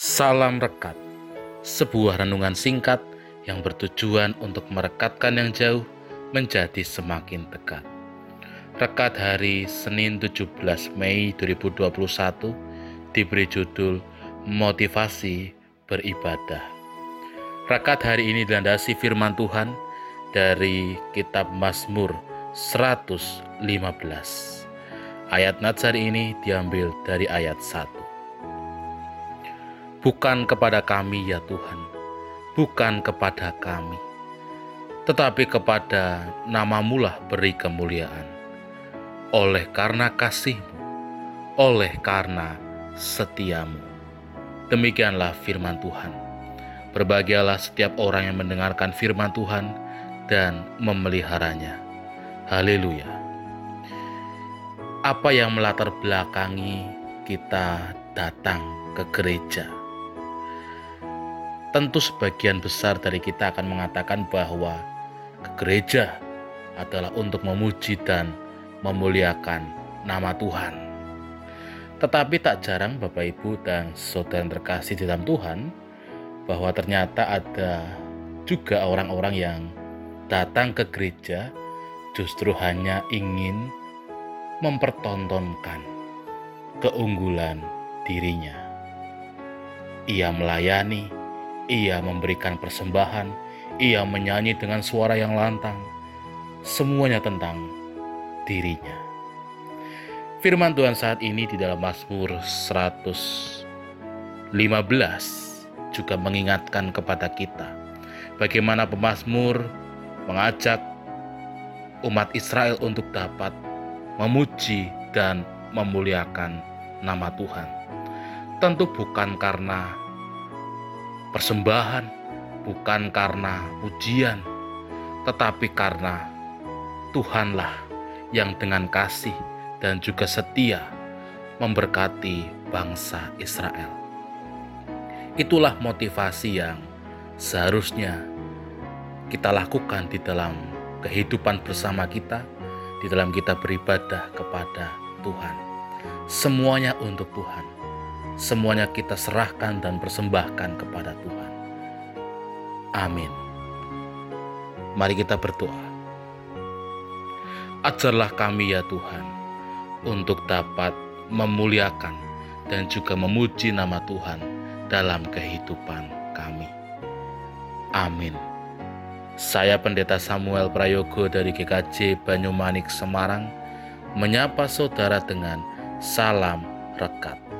Salam Rekat, sebuah renungan singkat yang bertujuan untuk merekatkan yang jauh menjadi semakin dekat. Rekat hari Senin 17 Mei 2021 diberi judul Motivasi Beribadah. Rekat hari ini dilandasi firman Tuhan dari kitab Mazmur 115. Ayat Natsar ini diambil dari ayat 1 bukan kepada kami ya Tuhan, bukan kepada kami, tetapi kepada namamu lah beri kemuliaan, oleh karena kasihmu, oleh karena setiamu. Demikianlah firman Tuhan. Berbahagialah setiap orang yang mendengarkan firman Tuhan dan memeliharanya. Haleluya. Apa yang melatar belakangi kita datang ke gereja? Tentu sebagian besar dari kita akan mengatakan bahwa ke gereja adalah untuk memuji dan memuliakan nama Tuhan. Tetapi tak jarang Bapak Ibu dan saudara yang terkasih di dalam Tuhan bahwa ternyata ada juga orang-orang yang datang ke gereja justru hanya ingin mempertontonkan keunggulan dirinya. Ia melayani, ia memberikan persembahan, ia menyanyi dengan suara yang lantang. Semuanya tentang dirinya. Firman Tuhan saat ini di dalam Mazmur 115 juga mengingatkan kepada kita bagaimana pemazmur mengajak umat Israel untuk dapat memuji dan memuliakan nama Tuhan. Tentu bukan karena persembahan bukan karena pujian, tetapi karena Tuhanlah yang dengan kasih dan juga setia memberkati bangsa Israel. Itulah motivasi yang seharusnya kita lakukan di dalam kehidupan bersama kita, di dalam kita beribadah kepada Tuhan. Semuanya untuk Tuhan semuanya kita serahkan dan persembahkan kepada Tuhan. Amin. Mari kita berdoa. Ajarlah kami ya Tuhan untuk dapat memuliakan dan juga memuji nama Tuhan dalam kehidupan kami. Amin. Saya Pendeta Samuel Prayogo dari GKJ Banyumanik Semarang menyapa saudara dengan salam rekat